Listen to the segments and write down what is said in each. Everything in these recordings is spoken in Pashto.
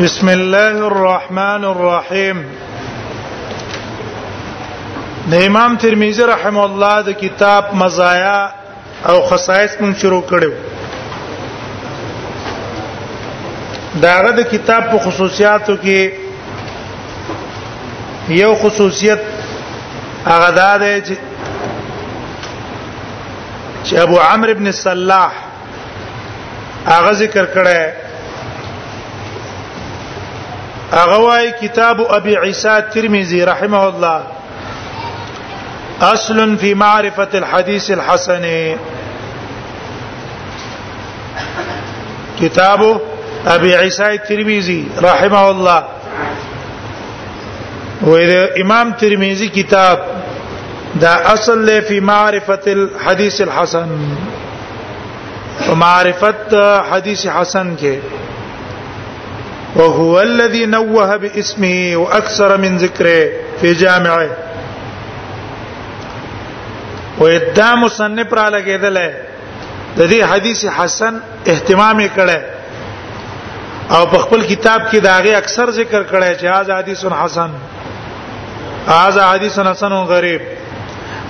بسم الله الرحمن الرحیم د امام ترمذی رحم الله د کتاب مزایا او خصائص مون شروع کړو داغه د کتاب په خصوصیاتو کې یو خصوصیت هغه دا دی چې چې ابو عمرو ابن صلاح هغه ذکر کړه هغه وايي کتاب ابي عيسى ترمذي رحمه الله اصل في معرفه الحديث الحسن کتاب ابي عيسى ترمذي رحمه الله وإذا امام ترمذي كتاب دا اصل له في معرفه الحديث الحسن معرفت حدیث حسن کې وهو الذي نوه باسمه واكثر من ذكره في جامعه وإدا مصنف را لګیدل د دې حدیث حسن اهتمام کړي او په خپل کتاب کې داغه اکثر ذکر کړي چې هاذا حدیث حسن هاذا حدیث حسن غریب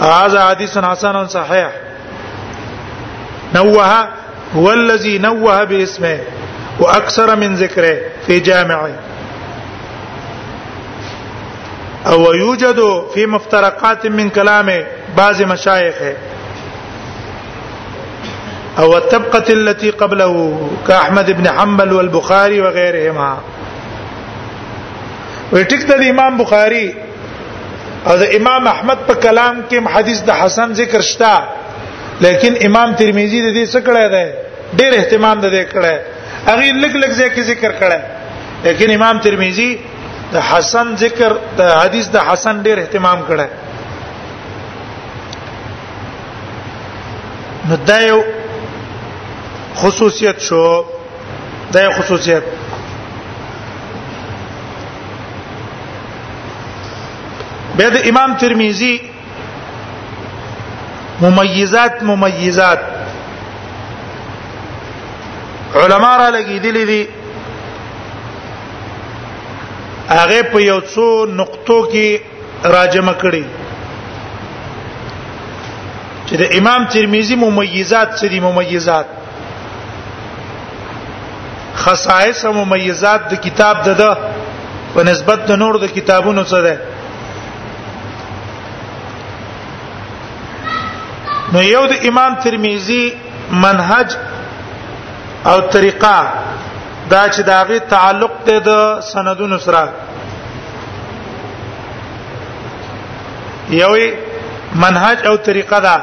هاذا حدیث حسن صحیح نوه هو الذي نوه باسمه واكثر من ذكره في جامعه او يوجد في مفترقات من كلامه بعض مشايخه او الطبقه التي قبله كاحمد بن حنبل والبخاري وغيرهما وټیک د امام بخاری او د امام احمد په کلام کې حدیث د حسن ذکر شته لیکن امام ترمذی د دې څه کړی دی ډېر اهتمام د دې کړی هغه لګ لګ ځکه ذکر کړی لیکن امام ترمذی د حسن ذکر د حدیث د حسن ډېر اهتمام کړی نو دا یو خصوصیت شو دا یو خصوصیت به د امام ترمذی ممیزات ممیزات علما را لګی دي دي هغه په یو څو نقطو کې راجم کړي چې د امام ترمذی ممیزات څه دي ممیزات خصائص او ممیزات د کتاب د ده په نسبت د نور د کتابونو څخه ده نو یو د امام ترمذی منهج او طریقه دا چې داغه تعلق ته د سندونو سره یوې منهج او طریقه ده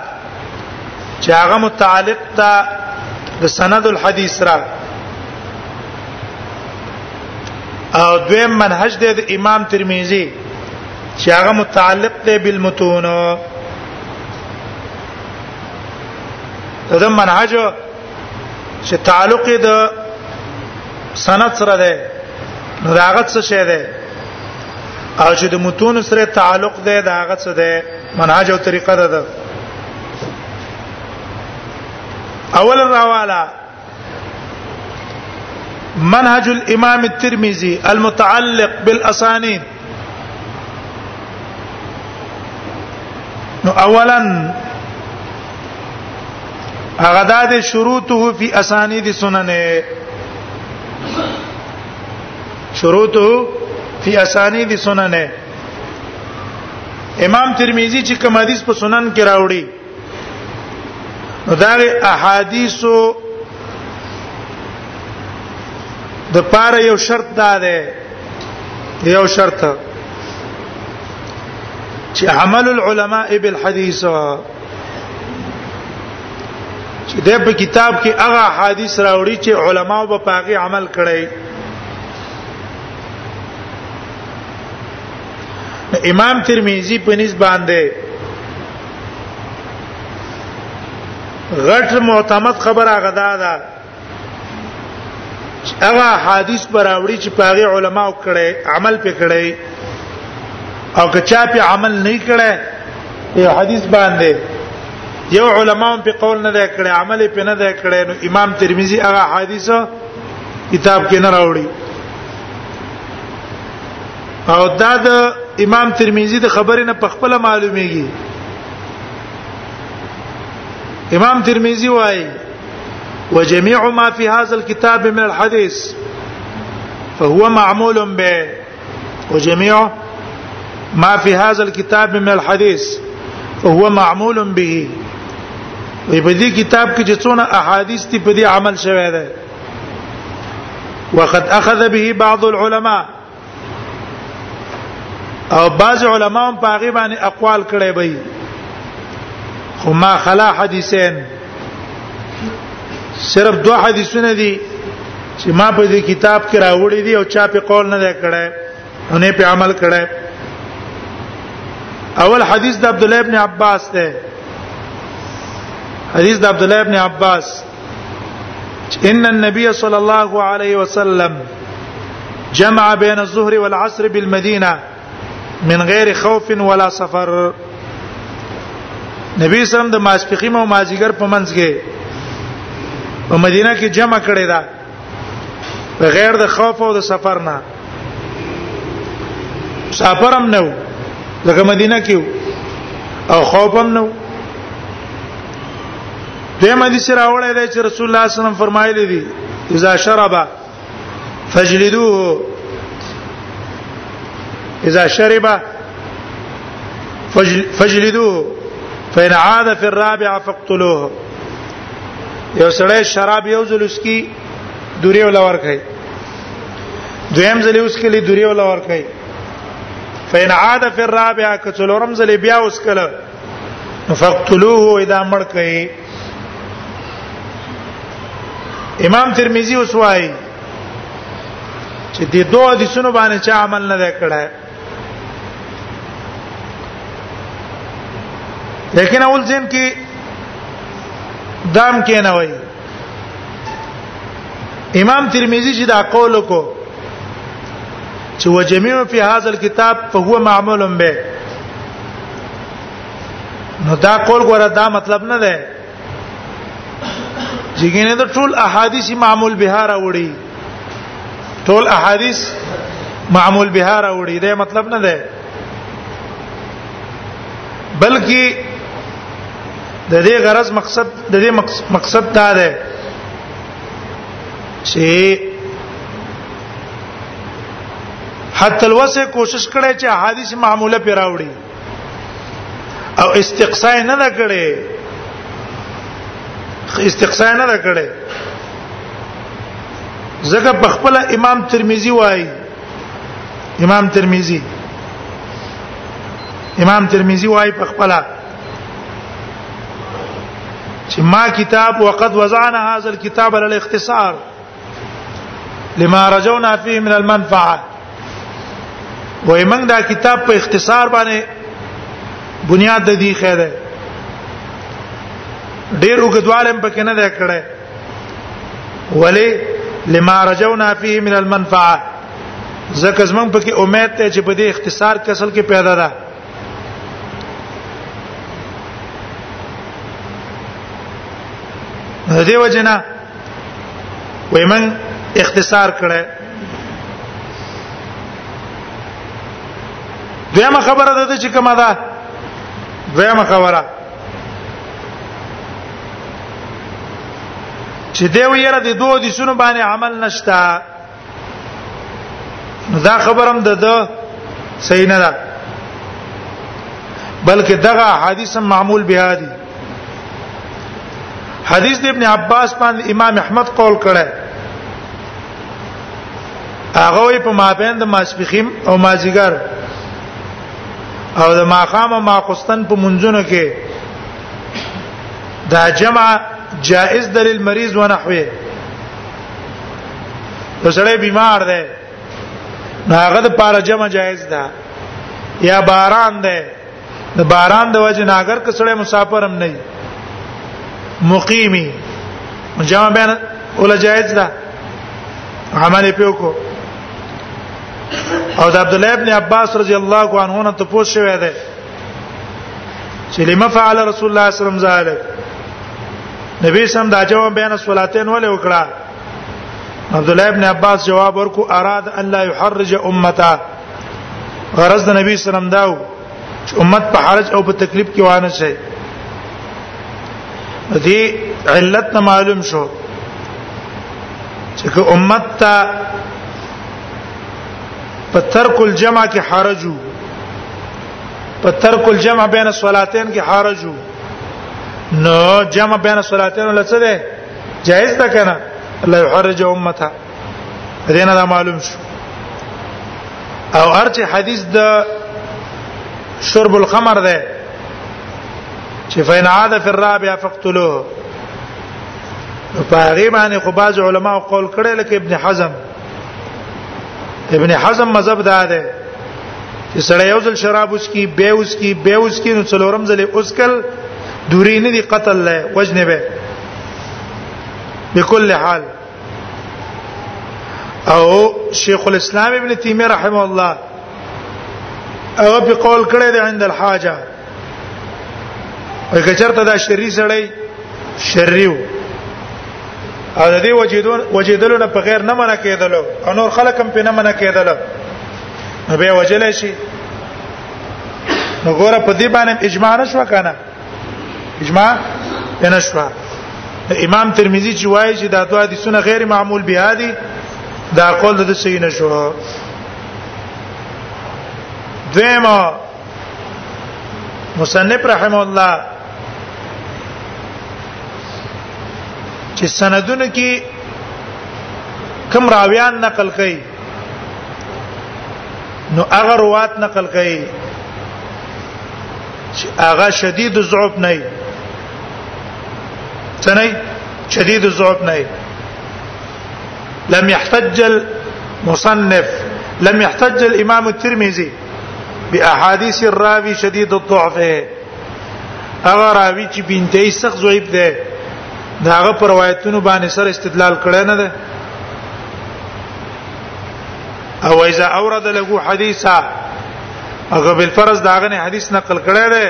چې هغه متعلق ده د سند الحديث را او دویم منهج دی د امام ترمذی چې هغه متعلق دی بالمتون دا منهج چې تعلق د سند سره ده نو دا هغه څه شه ده او چې د متون سره تعلق ده دا هغه څه ده منهج او طریقه ده ده اول الرواله منهج الامام الترمذي المتعلق بالاسانيد نو اولا هغه د شروطه فی اسانید سنن شروطه فی اسانید سنن امام ترمذی چې کوم حدیث په سنن کې راوړي نو دا احادیثو د پاره یو شرط دا ده یو شرط چې عمل العلماء بالحديث چې د په کتاب کې هغه حدیث راوړي چې علما به پاغي عمل کړي امام ترمذی په نسبت باندې غټ معتمد خبره غدا ده هغه حدیث براوړي چې پاغه علما وکړي عمل پکړي او که چا په عمل نه کړي یو حدیث باندې یو علما په قول نه دی کړی عمل په نه دی کړی نو امام ترمذی هغه حدیث کتاب کې نه راوړي او دا د امام ترمذی د خبرې نه په خپل معلومیږي امام ترمذی وايي وجميع ما في هذا الكتاب من الحديث فهو معمول به وجميع ما في هذا الكتاب من الحديث فهو معمول به وی په دې کتاب کې چې څونه احادیث دي په دې عمل شوی دی وقد اخذ به بعض العلماء او بعض علما هم په هغه باندې اقوال کړي وي خو ما خلا حدیثین صرف دو حدیثونه دي چې ما په دې کتاب کې راوړي دي او چا په قول نه دی کړی او نه په عمل کړی اول حدیث د عبد الله ابن عباس ده حدیث د عبد الله ابن عباس ان النبي صلى الله عليه وسلم جمع بين الظهر والعصر بالمدينه من غير خوف ولا سفر نبی سم د ماسپخیم او مازیګر په منځ کې په مدینه کې جمع کړی دا بغیر د خوف او د سفر نه سفر هم نه لکه مدینه کې او خوف هم نه به مدي سره اورل دی چې رسول الله صلی الله علیه وسلم فرمایلی دی اذا شرب فجلدوه اذا شرب فجلدوه فإن عاد في الرابعة فاقتلوه یو سړی شراب یو ځل اسکی دوری ولا ور کوي دویم ځل اوس کلی دوری ولا ور کوي فین عاد فی الرابعه کڅلورم ځل بیا اوس کله فقتلوه اذا مړ کوي امام ترمذی اوس وايي چې د دوه حدیثونو باندې چا عمل نه کړای لیکن اول ځین کې دام کې نه وای امام ترمذی چې دا قول کو چې وجميع فی هذا الكتاب فهو معمول به نو دا قول ګوره دا مطلب نه ده ځګینه د ټول احادیث معمول بها راوړي ټول احادیث معمول بها راوړي دا مطلب نه ده بلکې د دې غرض مقصد د دې مقصد دا ده چې حتی الوسه کوشش کړي چې احادیث معموله پیراوړي او استقصاء نه دا کړي استقصاء نه دا کړي زګه په خپل امام ترمذی وای امام ترمذی امام ترمذی وای په خپل چې ما کتاب وقد وزعنا هذا الكتاب على الاختصار لما رجونا فيه من المنفعه وای موږ دا کتاب په اختصار باندې بنیاد د دې خیره ډیر وګدوالم پکې نه ده کړه ولی لما رجونا فيه من المنفعه زکه زمون پکې امید ته چې په دې اختصار کې اصل کې پیدا ده دیو جنا وای من اختصار کړه دیمه خبره ده چې کومه ده دیمه خبره چې دی ویره د دوه دي سونو باندې عمل نشتا دا خبرم د ده صحیح نه ده بلکې دغه حدیث معمول به دی حدیث د ابن عباس باندې امام احمد قول کړه هغه په مابین د ماسپخیم او مازیګر او د ماقام او ماقستن په منځونو کې دا جمع جائز دلیل مریض و نحوه نو سړی بیمار دی نو هغه د پاره جمع جایز ده یا باران ده د باران د وجه نه اگر که سړی مسافر هم نه مقیمی جمع بیان ولا جایز ده عمل پیو کو او د عبد الله ابن عباس رضی الله عنه ته پوښتنه شوې ده چې لما فعل رسول الله صلی الله علیه وسلم ذلک نبی سم دا جواب بیان صلاتین ولې وکړه عبد الله ابن عباس جواب ورکو اراد ان لا يحرج امته غرض د نبی سلام داو چې امت په حرج او په تکلیف کې وانه شي دې علت نه معلوم شو چې امت ته په ترک الجمع کې حرجو په ترک الجمع بین الصلاتین کې حرج نو جمع بین الصلاتین لڅه ده جائز ده کنه لا يحرج امته دینه دا معلوم شو او ارچ حدیث د شرب الخمر ده چې فین عاد فی الرابعه فقتلوه په هغه باندې خو باز علما قول کړي لکه ابن حزم ابن حزم مذهب دا ده چې سړی یو ځل شراب اوس کی به اوس کی به اوس کی نو څلورم ځل اوس کل دوری نه دی قتل له وجنه به بكل حال او شیخ الاسلام ابن تیمیه رحمه الله هغه په قول کړی دی عند الحاجه وکړه چرته دا شری سړی شریو او د دې وجیدون وجیدلو نه په غیر نه منع کېدلو او نور خلک هم په نه منع کېدلو نو به وجل شي نو ګوره په دې باندې اجماع نشو کنه اجماع نه شو امام ترمذی چې وایي چې دا دوه حدیثونه غیر معمول بیا دي دا قول د صحیح نشو دیمه مصنف رحم الله چې سندونه کې کم راویان نقل کړي نو هغه روات نقل کړي چې هغه شدید ضعف نه وي څنګه شدید ضعف نه وي لم يحتج المصنف لم يحتج الامام الترمذي باحاديث الراوي شديد الضعف هغه راوي چې بنتي سخت ضعیف ده داغه پر روایتونو باندې سر استدلال کړی نه ده او اذا اورد له حدیثا هغه بل فرض داغه نه حدیث نقل کړی دی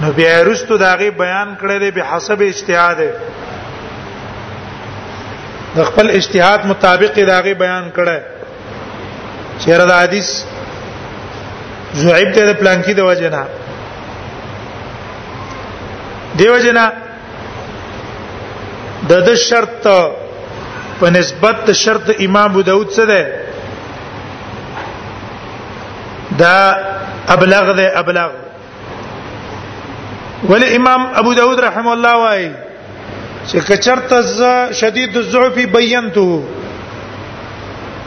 نو بیا رستو داغه بیان کړی دی به حسب اجتهاد د خپل اجتهاد مطابق داغه بیان کړی چیرې دا حدیث زعیب ته پلان کې د وجنه دیو جنا د د شرط په نسبت د شرط امام ابو داود څه ده دا ابلغ ده ابلغ ول امام ابو داود رحم الله وايي چې کچرته ز شدید الضعف بینته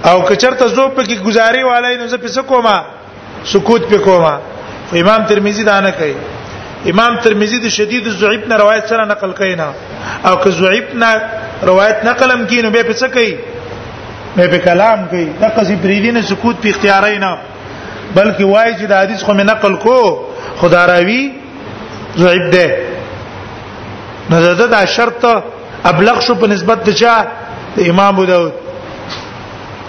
او کچرته زو په کې گزاري والای نو زه پس کومه سکوت پکوما امام ترمذی دا نه کوي امام ترمذی د شدید ضعیف نه روایت سره نقل کوي نه او که ضعیف نه روایت نقلم کوي نو به په څه کوي به په کلام کوي دا قصې بریدي نه سکوت په اختیارای نه بلکې وایي چې د حدیث خو مې نقل کو خدا راوي ضعیف ده نو دا د شرط ابلغ شو په نسبت د چا امام ابو داود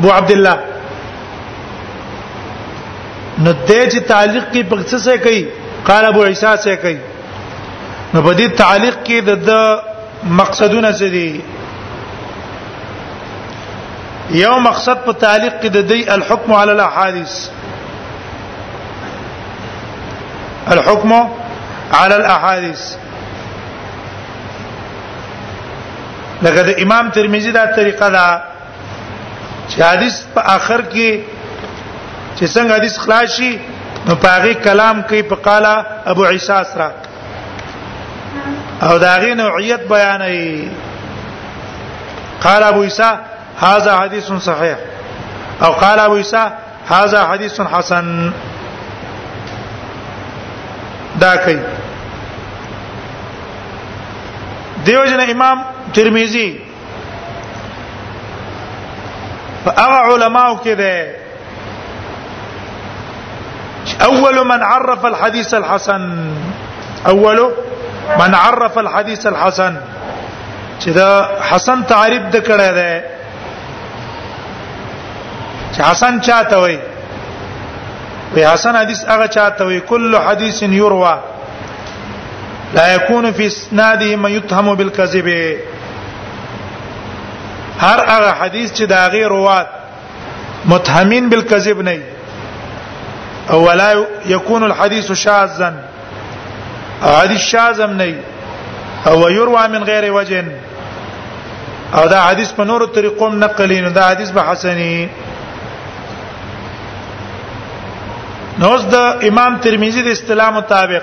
ابو عبد الله نو دې چې تعلیق کې پکڅ څه کوي قال ابو عیسی څه کوي نو په دې تعلیق کې د مقصدونه څه دي یو مقصد په تعلیق کې د دې الحكم على الاحاديث الحكم على الاحاديث لکه د امام ترمذی دا طریقه ده چې حدیث په آخر کې چې څنګه حدیث خلاص شي نو پاغي کلام کوي په قالا ابو عیسی سره او داغه نوعیت بیانوي قال ابو عیسی هاذا حدیث صحیح او قال ابو عیسی هاذا حدیث حسن دا کوي دیو جن امام ترمذی په هغه علماو کې ده اول من عرف الحديث الحسن اول من عرف الحديث الحسن چې دا حسن تعریف د کړه ده چې حسن چاته وي وی حسن حدیث هغه چاته وي کل حدیث یروى لا يكون في اسناده من يتهم بالكذب هر هغه حدیث چې دا غیر روات متهمین بالکذب نه او ولا یکون الحديث شاذا حدیث شاذ هم نه او يروى من غیر وجه او دا حدیث په نورو طریقو هم نقلی نو دا حدیث به حسنی نو اوس د امام ترمذی د استلام مطابق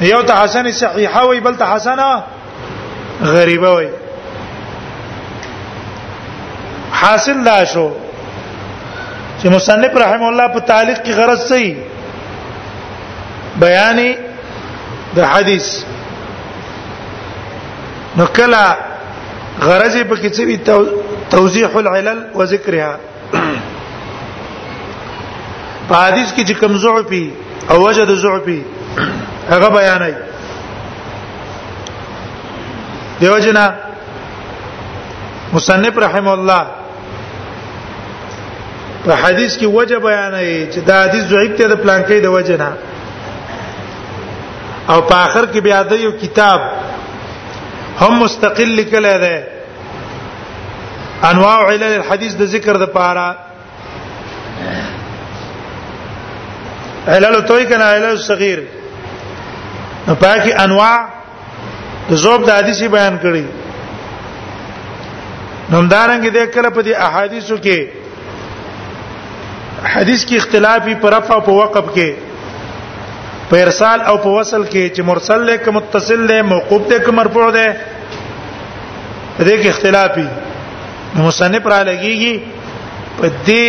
یو ته حسن صحیحه وي بل ته حسنه غریبه وي حاصل دا شو چې مصنف رحم الله په تعلیق کې غرض سي بیان د حدیث نو کله غرض په کې څه توضیح العلل وذکرها په حدیث کې چې کم ضعفي او وجد ضعفي هغه بیانای دیو جنا مصنف رحم الله په حدیث کې وجه بیانای چې دا حدیث ضعیف ته د پلان کې د وجه نه او په اخر کې بیا د یو کتاب هم مستقل لیکل دی انواع علل الحديث د ذکر د پاره علل توي کنه علل صغير نو پاکي انواع د زوب د حدیثي بیان کړي نو دارنګ دې کله په دې احادیثو کې حدیث کې اختلافي پر رفع او وقف کې په ارسال او په وصل کې چې مرسل له کوم متصل له موقوف ته کوم مرفوع ده دې کې اختلافي مصنف را لګيږي په دې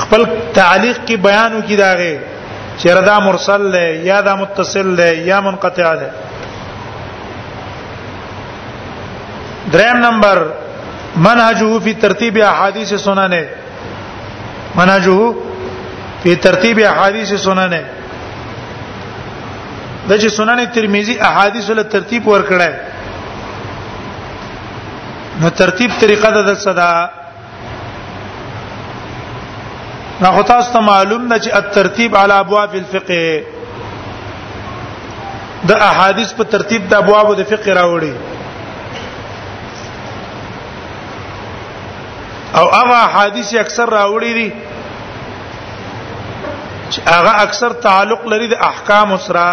خپل تعلیق کې بیانو کې داغه چې ردا مرسل له یا دا متصل له یا منقطع له دریم نمبر منهجه فی ترتیب احادیث سننه منهجه فی ترتیب احادیث سننه د چې سنن ترمذی احادیث له ترتیب ورکړه نو ترتیب طریقه د صدا نه خو تاسو ته معلوم ده چې الترتیب علی ابواب الفقه د احادیث په ترتیب د ابواب د فقه راوړي او هغه احادیث اکثر راوړي دي چې هغه اکثر تعلق لري د احکام سره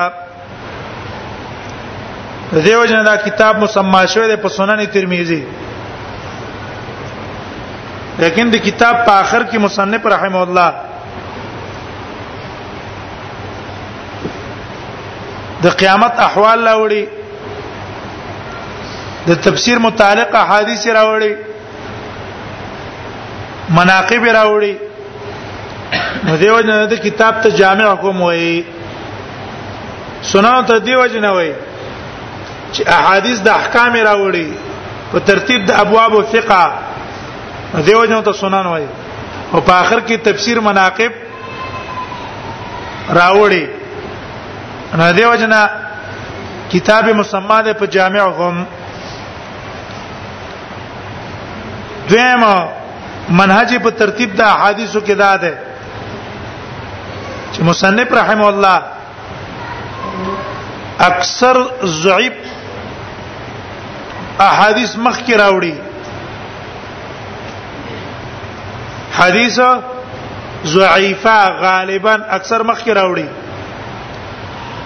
دیو جن دا کتاب مسما شوی دی په سنن ترمذی لیکن د کتاب په آخر کې مصنف رحم الله د قیامت احوال لاوړي د تفسیر متعلق احادیث راوړي مناقب راوړي نو دیو جن د کتاب ته جامع کوم وای سنن ته دیو جن وای چې احادیث د احکام راوړي په ترتیب د ابواب او فقہ دیو جن ته سنن وای او په اخر کې تفسیر مناقب راوړي نو دیو جن کتاب مسما ده په جامع هم دویم منهج په ترتیب د احادیثو کې دا ده چې مصنف رحم الله اکثر ضعیف احادیث مخ کې راوړي حدیث ضعیفه غالبا اکثر مخ کې راوړي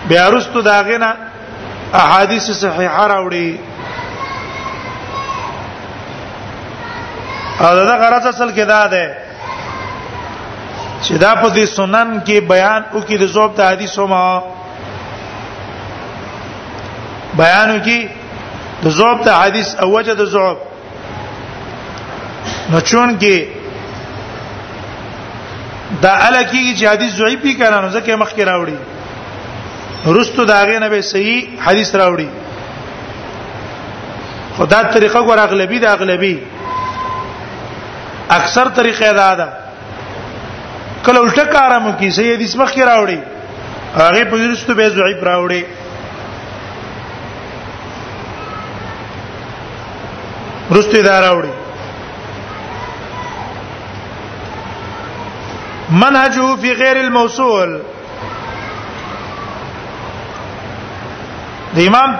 بیا رستو داغه نه احادیث صحیحه راوړي او دا غرض اصل کې دا ده چې دا په دې سنن کې بیان او کې د زوب د حدیثو ما بیان او کې د زوب د حدیث اوجه د زوب نو چون کې دا اله کیږي چې حدیث ضعیف وي کنه نو ځکه مخ کې راوړي رستو دا غي نه به صحیح حدیث راوړي خدا طریقه ګور اغلبي دا اغلبي اکثر طریقه دا ده کله الټه کارم کی صحیح حدیث مخ کې راوړي هغه په رستو به ضعیف راوړي رستي دا راوړي منهجه في غير الموصول د امام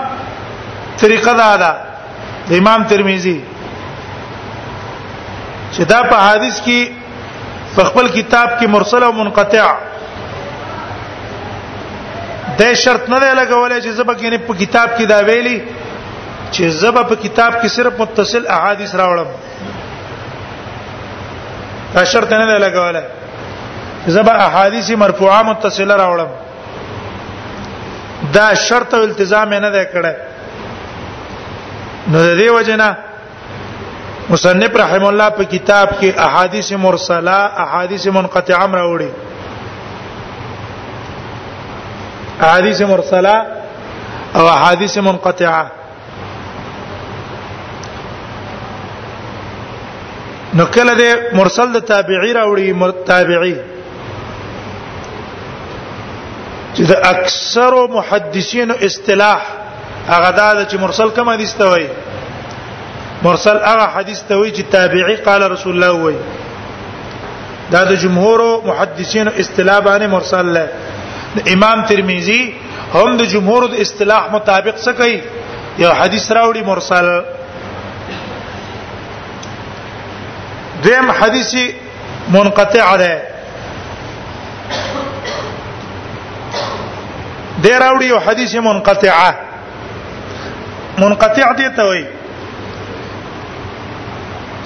طریقه دا ده د امام ترمذی چې دا په حدیث کې په خپل کتاب کې مرسل او منقطع د شرط نه لګولې چې زبکه نه په کتاب کې دا ویلي چې زبا په کتاب کې صرف متصل احادیث راوړم دا شرط نه لګوله زبا احادیث مرفوعه متصله راوړم دا شرط او التزام نه ده کړه نو د دې وجنه مصنف رحم الله په کتاب کې احادیث مرسله احادیث منقطعه راوړي احادیث مرسله او احادیث منقطعه نو کله د مرسل د تابعی راوړي تابعی چې د اکثر محدثینو اصطلاح هغه دا چې مرسل کوم حدیث ته وایي مرسل هغه حدیث ته وایي چې تابعی قال رسول الله وایي دا د جمهور محدثین اصطلاح باندې مرسل ده امام ترمذی هم د جمهور د اصطلاح مطابق څه کوي یو حدیث راوړي مرسل دیم حدیث منقطع ده د راوړي یو حدیث منقطعه منقطع دي ته وایي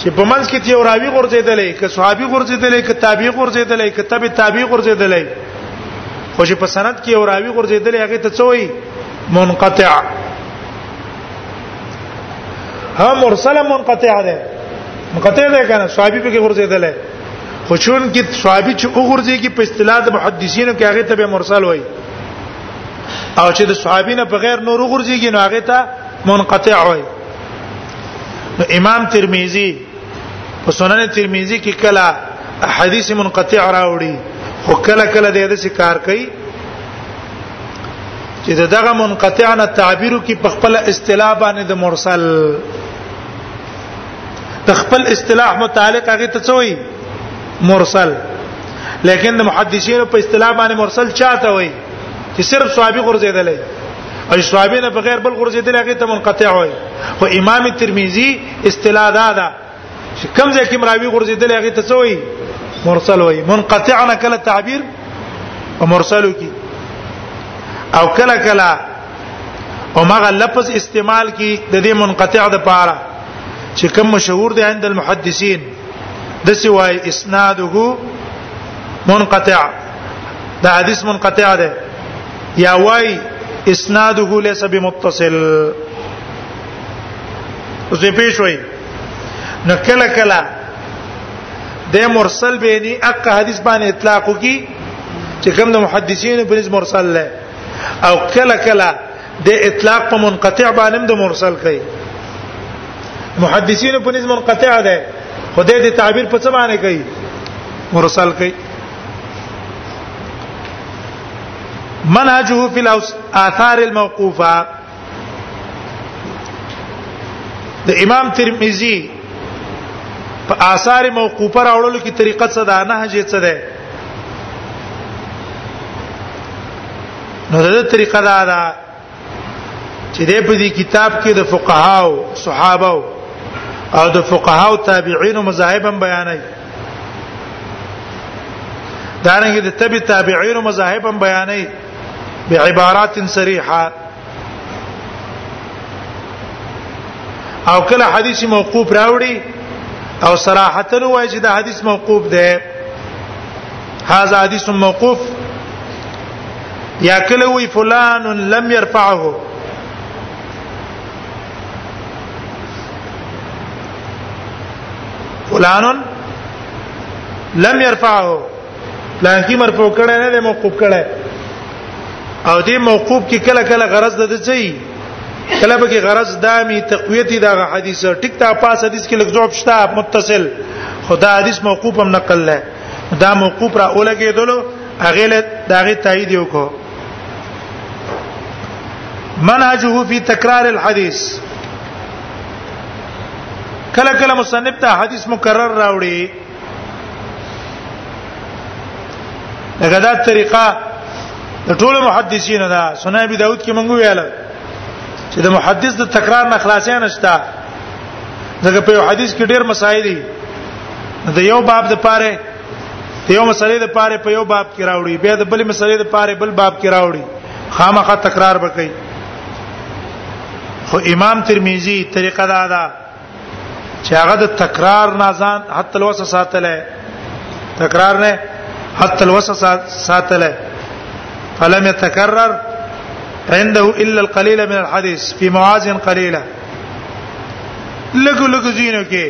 چې په منځ کې یو راوی غورځیدلې ک صحابي غورځیدلې ک تابعي غورځیدلې ک تبع تابعي غورځیدلې خو چې په سند کې او راوی ګرځیدل هغه ته څوی منقطع ها مرسل منقطع ده منقطع ده کنه صحابي په کې ګرځیدل خو چون کې صحابي چې وګرځي کې په اصطلاح د محدثینو کې هغه ته به مرسل وای او چې د صحابي نه په غیر نور وګرځيږي نو هغه ته منقطع وای نو امام ترمذی په سنن ترمذی کې کله حدیث منقطع راوړي خو کله کله د دې کار کوي چې دغه منقطع نه تعبیرو کې په خپل اصطلاح باندې د مرسل تخپل اصطلاح متعلق هغه ته څوي مرسل لیکن د محدثینو په اصطلاح باندې مرسل چاته وي چې صرف صحابي غرزیدلې او صحابي نه بغیر بل غرزیدلې هغه ته منقطع وي خو امام ترمذی اصطلاح دا ده چې کوم ځای کې مراوي غورځیدل هغه ته څه وایي مرسل وایي منقطعنا کله تعبیر او مرسلو کې او کله کله او مغه لفظ استعمال کې د دې منقطع د پاره چې کوم مشهور دي عند المحدثين د سوای اسناده منقطع دا حدیث منقطع ده یا وای اسناده ليس بمتصل اوس یې پیش وای نو کله کله د مرسل بیني اق حدیث باندې اطلاق کی چې کوم د محدثین په نسبت مرسل له او کله کله د اطلاق په منقطع باندې د مرسل کوي محدثین په نسبت منقطع ده خدای دې تعبیر په څه باندې کوي مرسل کوي منهجه في الاثار الموقوفه د امام ترمذی په آثار موقوفه راوړلو کې طریقه څه ده نه هجې څه ده نو دا طریقه دا ده چې د په دې کتاب کې د فقهاو صحابه او د فقهاو تابعین او مذاهب هم بیانای دا رنګ د تبع تابعین او مذاهب هم بیانای بعبارات صریحه او کله حدیث موقوف راوړي او صراحتن وایي چې دا حدیث موقوف دی هاذا حدیث موقوف یا کله وی فلان لم يرفعه فلان لم يرفعه پلان کې مرفوع کړي نه دی موقوف کړي او دې موقوف کې کله کله غرض د څه کله به کې غرض دامي تقویتی دا حدیث ټیک تا پاس حدیث کې لږ جواب شته متصل خدا حدیث موقوف هم نقل له دا موقوف را اولګې دلو اغه له داغه تایید یو کو منهجه فی تکرار الحدیث کله کله مصنف ته حدیث مکرر راوړي دغه دا طریقه د ټولو محدثینو دا سنن ابي داود کې مونږ ویل چې د محدث د تکرار نه خلاصې نشته دغه په حدیث کې ډېر مسائل دي د یو باب د پاره یو مسلې د پاره په یو باب کې راوړي بیا د بل مسلې د پاره بل باب کې راوړي خامخا تکرار وکړي خو امام ترمذی طریقه دا ده چې هغه د تکرار نه ځان حتی لوس ساتل تکرار نه حتی لوس ساتل فلم يتكرر عنده الا القليل من الحديث في معاذ قليله لګو لګو زینو کې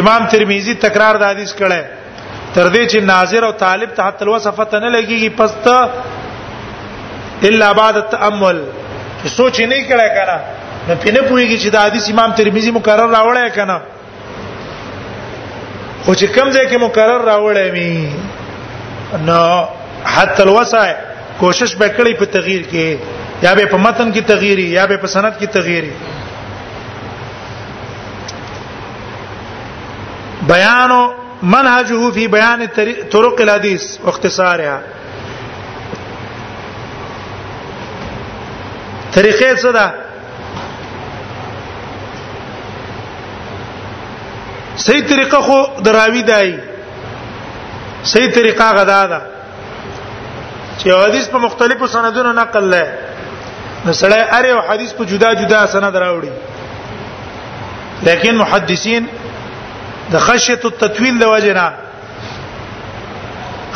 امام ترمذی تکرار د حدیث کړه تر دې چې ناظر او طالب ته حتی الوصف ته نه لګيږي پس ته الا بعد التامل چې سوچ نه کړه کنه نو پینه پويږي چې د حدیث امام ترمذی مکرر راوړی کنه خو چې کم ځای کې مکرر راوړی می نو حتی الوصف کوشش وکړي په تغییر کې یا به په متن کې تغیری یا به په سند کې تغیری بیان منهجه فی بیان طرق الحدیث واختصارها طریقې څه ده صحیح طریقه خو دراوی دی صحیح طریقه غدا ده چې حدیث په مختلفو سندونو نقل لای نو سړی اره او حدیث په جدا جدا سند راوړي لیکن محدثین د خشیت التطویل د وجنه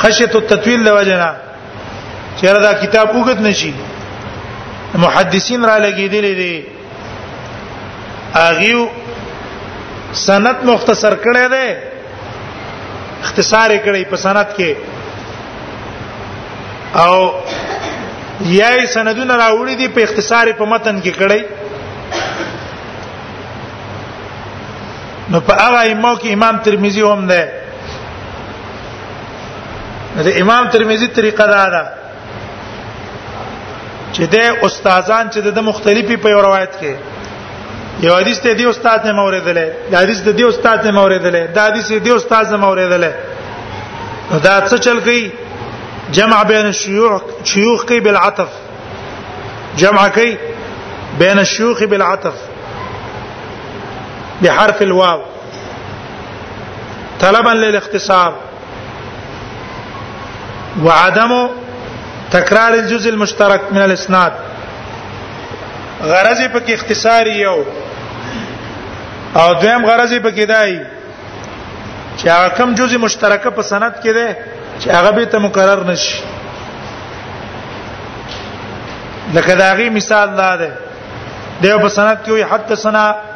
خشیت التطویل د وجنه چیرې دا کتاب وګت نشي محدثین را لګیدلې دي اغیو سند مختصر کړی دی اختصار کړی په سند کې او یای سندونه راوړي دي په اختصار په متن کې کړی نو په هغه ایمو کې امام ترمذی هم ده د امام ترمذی طریقه دا ده چې د استادان چې د مختلفي په روایت کې یو حدیث ته دی استاد نه موریدلې دا حدیث ته دی استاد نه موریدلې دا حدیث دی استاد نه موریدلې دا څه چل کوي جمع بین الشيوخ شيوخ کوي بالعطف جمع کوي بین الشيوخ بالعطف بحرف الواو طلبا للاختصار وعدم تکرار الجزء المشترک من الاسناد غرض په کې اختصار یو او دویم غرض په کې دای چې هغه کم جزء مشترکه په سند کې ده چې هغه به ته مقرر نشي لکه داغي مثال دا ده دیو په سند کې وي حدثنا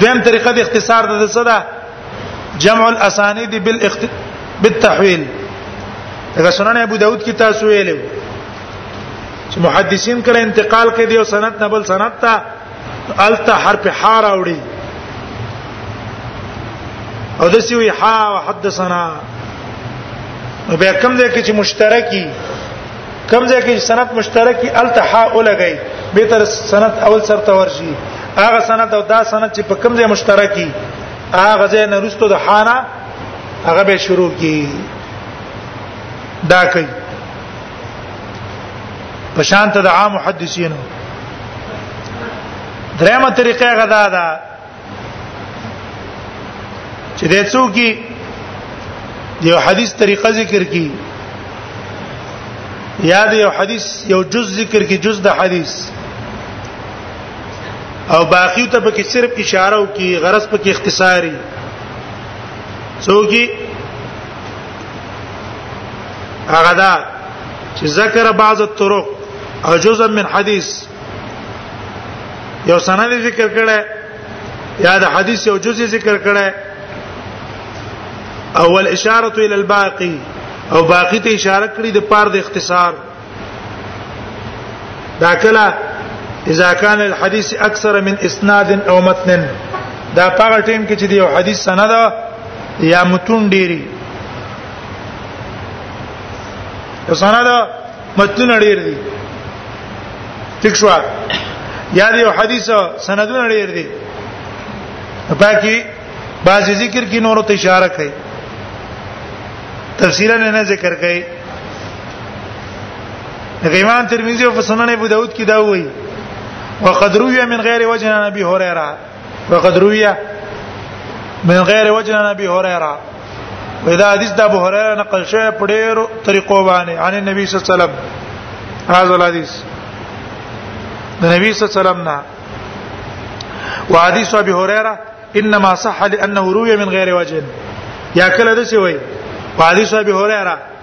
دویم طریقه د اختصار د څه ده جمع الاسانید بالاخت بالتحویل دا سنن ابو داود کې تاسو ویلو چې محدثین کله انتقال کوي دی او سند نه بل سند ته الته حرف حا راوړي او د سیوی حا وحدثنا بیا کوم ځای کې چې مشترکی کم ځای کې سند مشترکي التحا ولګي به تر سند اول سر ته ورشي هغه سند او دا سند چې په کم ځای مشترکي هغه ځای نه رستو د حانا هغه به شروع کی دا کوي په شان ته د عام محدثینو درېمه طریقه غدا ده چې د څوکي یو حدیث طریقه ذکر کی یا د یو حدیث یو جز ذکر کی جز د حدیث او باقی ته پکې صرف اشاره او کی غرض پکې اختصاری څوکي هغه دا چې ذکر بعض الطرق او جزء من حدیث یو سند ذکر کړه یا د حدیث یو جز ذکر کړه اول اشاره الى الباقي او باقی ته اشاره کړی د پار د اختصار دا کله اذا كان الحديث اكثر من اسناد او متن دا پاره ټیم کې چې دی یو حدیث سند یا متون ډیری سند متن ډیر دی ٹھیک شو یا دی حدیث سندونه ډیر دی پاکي بعض ذکر کې نورو ته اشاره کوي تفصیلا نه ذکر کوي امام ترمذی او سنن ابو داود کې دا وایي وقد روي من غير وجه عن ابي هريره وقد رویه من غیر وجه نبی هريره ودا حدیث د ابو هريره نقل شوی په ډیرو طریقو باندې عن النبي صلی الله علیه وسلم هاذ الحديث د نبی صلی الله علیه وسلم نه وحديث ابي هريره انما صح لانه روي من غير وجه یا کله د څه وای حدیث ابي هريره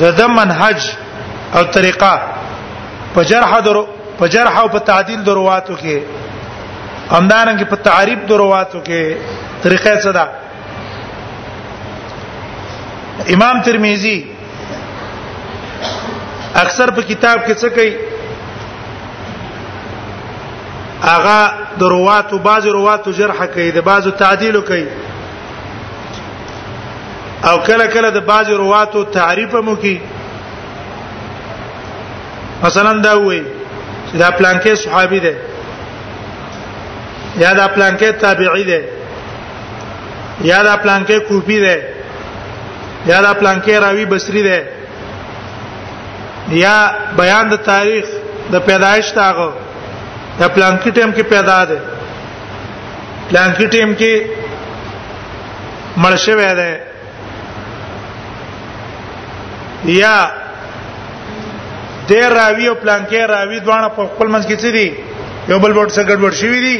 د د منهج او طریقه په جرح درو په جرح او په تعدیل درواتو کې همدارنګه په تعریف درواتو کې طریقه څه ده امام ترمذی اکثر په کتاب کې څه کوي اغا درواتو بعض رواتو جرح کوي د بعضو تعدیل کوي او کله کله د باج رواتو تعریف مو کی مثلا دا وایي چې دا پلانکې صحابي دی یا دا پلانکې تابعی دی یا دا پلانکې کوفی دی یا دا پلانکې راوی بصری دی یا بیان د تاریخ د پیدایش تاغه د پلانکې ټیم کې پیدا ده پلان کې ټیم کې مړشه وې ده یا د راوی او پلان کې راوی دوانه په خپل منځ کې څه دي یو بل ورته څنګه ګډوډ شي دي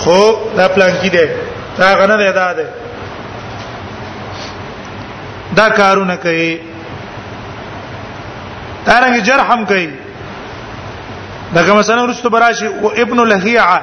خو دا پلان کې ده دا غنه ده دا ده دا کارونه کوي تارنګ جرحم کوي دغه مثلا ورستو براشي او ابن لهيعه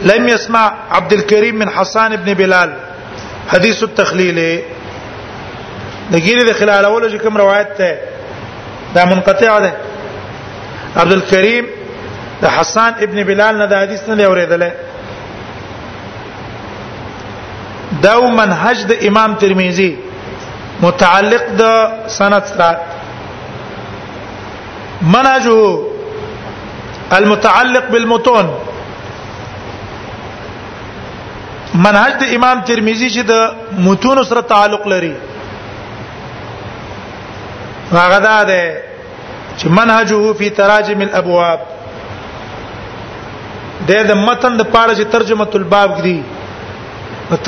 لم يسمع عبد الكريم من حسان ابن بلال حديث التخليل نګيري د خلال اول چې کوم روایت ته دا منقطع ده عبد الكريم د حسان ابن بلال نه د حدیث نه اوریدل دا منهج د امام ترمذی متعلق د سند سره منهجه المتعلق بالمتون منهج د امام ترمذی چې د متون سره تعلق لري هغه دا ده چې منهجه فی تراجم الابواب د د متن د پاره چې ترجمه الباب دی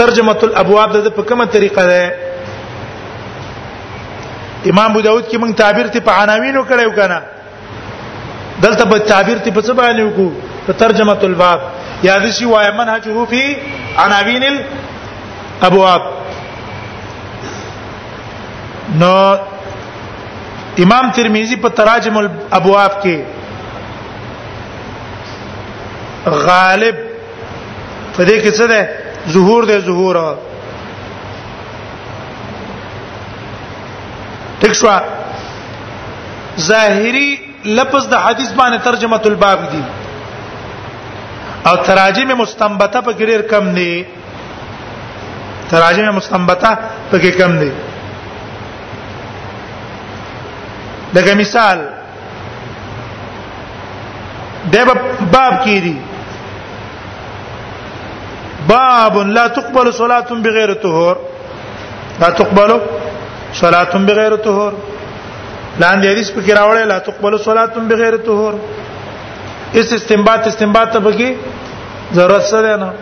ترجمه الابواب د په کومه طریقه ده امام ابو داود کې موږ تعبیر ته په عناوینو کړو کنه دلته په تعبیر ته په څه باندې وکړو په ترجمه الباب یا د شی وای منهجه فی عناوین الابواب نو امام ترمذی په تراجم الابواب کې غالب په دې کې څه ده ظهور ده ظهور ٹھیک شو ظاهری لفظ د حدیث باندې ترجمه الباب دی او تراجم مستنبطه په ګریر کم دی تراجم مستنبطه په کې کم دی لکه مثال ده باب کې دي باب لا تقبل صلاة بغیر طهور لا تقبل صلاة بغیر طهور لاندې حدیث په کې راوړل لا تقبل صلاة بغیر طهور اس استنباط استنباط ته بګي ضرورت څه ده نه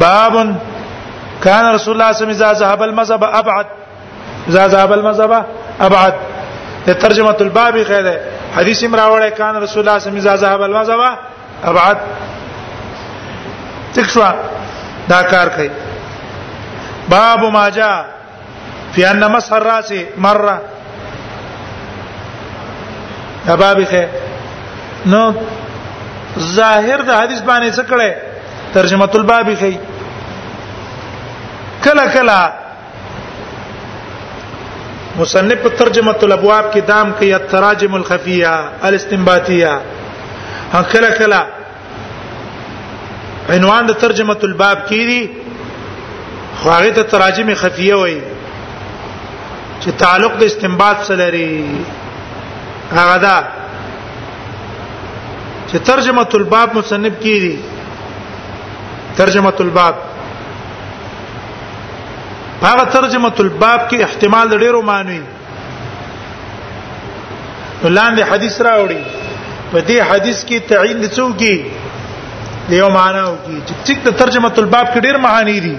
باب كان رسول الله صلى الله عليه وسلم اذا ذهب المذهب ابعد اذا ذهب المذهب ابعد ترجمه الباب خیره حدیث امراوړه کان رسول الله صلی الله علیه وسلم اذا ذهب المذهب ابعد تکشوا دا کار کوي باب ما جاء في ان مسح الراس مره دا باب خیر نو ظاهر د حدیث باندې څه کړي ترجمه الباب خي کله کله مصنف په ترجمه الابواب کې دام کې التراجم الخفيه الاستنباطيه ان کله کله عنوان د ترجمه الباب کې دي خو هغه ته تراجم خفيه وایي چې تعلق د استنباط سره لري هغه دا چې ترجمه الباب مصنف کې دي ترجمه الباب هغه ترجمه الباب کې احتمال د ډیرو معنی لاندې حدیث راوړي په دې حدیث کې تعین د څو کې د یو معنا او کې چې څک د ترجمه الباب کې ډیر معانی دي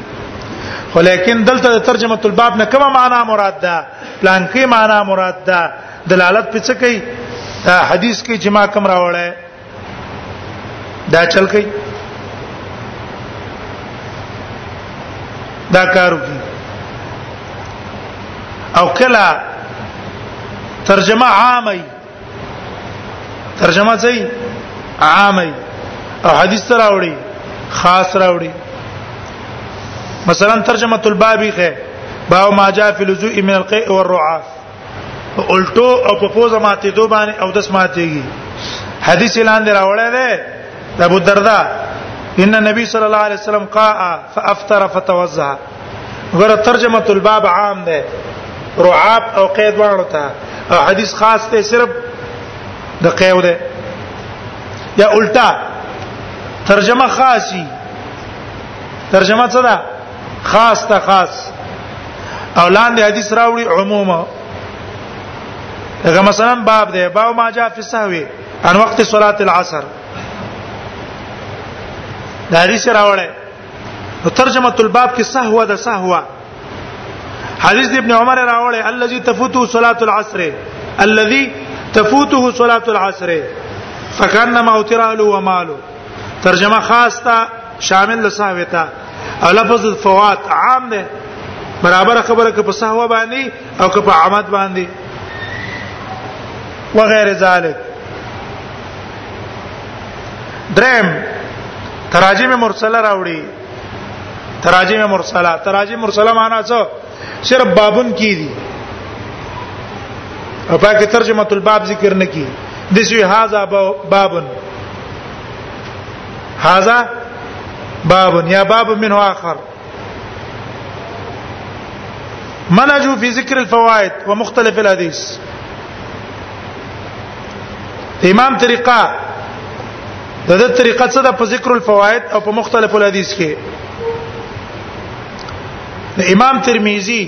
ولیکن دلته د ترجمه الباب نه کومه معنا مراد ده پلان کې معنا مراد ده دلالت پڅ کوي حدیث کې جما کم راوړی دا چل کوي دا کارو کوي او کلا ترجمه عامه ترجمه ځای عامه او حدیث تر راوړي خاص راوړي مثلا ترجمه البابی خه باو ما جاء في لزوء من القيء والرعاف په الټو او په پوزه ماته دوه باندې او داس ماتيږي حدیث لاندې راوړل دی ابو الدرداء ان النبي صلى الله عليه وسلم قاء فافطر فتوزع غره ترجمه الباب عام ده رعاب او قید وانه ته او حدیث خاص ته صرف د قیو ده یا الټا ترجمه خاصی ترجمه څه ده خاص ته خاص او لاندې حدیث راوړي عموما لکه مثلا باب دی باب ما جاء فی السهو عن وقت صلاه العصر دا حدیث راوړی نو ترجمه الباب کې سهو ده سهو حدیث ابن عمر راوړی الذي تفوته صلاه العصر الذي تفوته صلاه العصر فكانما اوتر له وماله ترجمه خاص ته شامل له سهو ته او لفظ فوات عام ده برابر خبره که په سهو باندې او که په عمد باندې وغیر ذلک درم تراجم مرسله راوړي تراجم مرسله تراجم مرسله معنا څه صرف بابن کی دي او پاکه ترجمه الباب ذکر نه کی د شی هاذا بابن هاذا بابن یا باب منه اخر منهج في ذكر الفوائد ومختلف الحديث امام طریقه د دې طریقه څه ده په ذکر الفوائد او په مختلف الحديث کې د امام ترمذی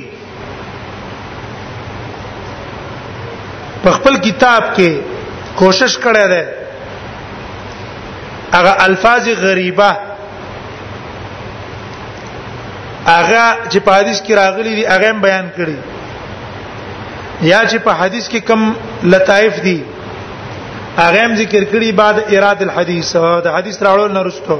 په خپل کتاب کې کوشش کړی دی هغه الفاظ غریبه هغه چې په حدیث کې راغلي دي هغه بیان کړي یا چې په حدیث کې کم لطائف دي هغه ذکر کړي بعد اراد الحديث د حدیث راوړل نه رسټو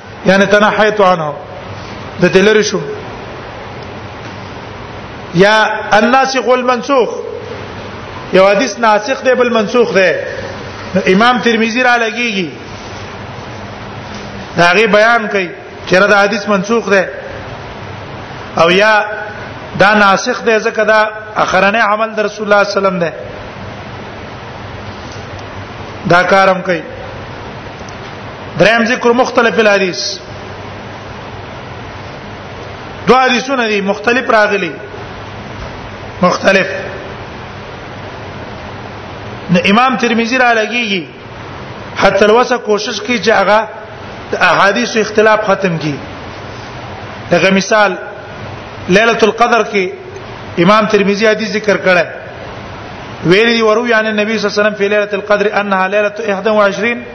یعنی تنحیت عنه د تلری شو یا الناسخ والمنسوخ یو حدیث ناسخ دی بل منسوخ دی امام ترمذی را لګیږي دا غي بیان کوي چې دا حدیث منسوخ دی او یا دا ناسخ دی ځکه دا اخرنه عمل در رسول الله صلی الله علیه وسلم دی دا کارم کوي دریم ذکر مختلف الحدیث دو حدیثونه دي مختلف راغلي مختلف نو امام ترمذی را لګیږي حتی الوسه کوشش کوي چې هغه احادیث اختلاف ختم کړي لکه مثال ليله القدر کې امام ترمذی حدیث ذکر کړه ویری وروي عن النبي صلی الله علیه وسلم په ليله القدر انها ليله 21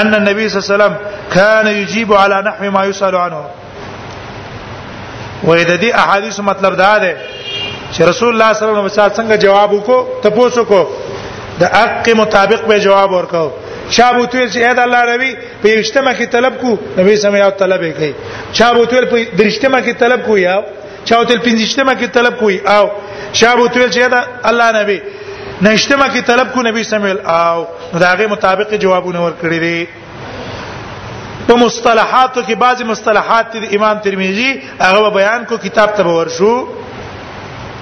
ان النبي صلى الله عليه وسلم كان يجيب على نحو ما يسال عنه وې د دې احادیث مطلب دا ده چې رسول الله صلی الله علیه وسلم څنګه جواب وکړو ته پوسو کو د حق مطابق به جواب ورکاو چا بو تویل چې اې د الله نبی په یشتمه کې طلب کو نبی سم یو طلب یې کوي چا بو تویل په درشتمه کې طلب کو یا چاو تل پنځشتمه کې طلب کوي او شابو تل چې دا الله نبی نشتمه کې طلب کو نبی سمول او داغه مطابق جوابونه ورکړي دي په مصطلحاتو کې بعضی مصطلحات د امام ترمذی هغه بیان کو کتاب ته ورشو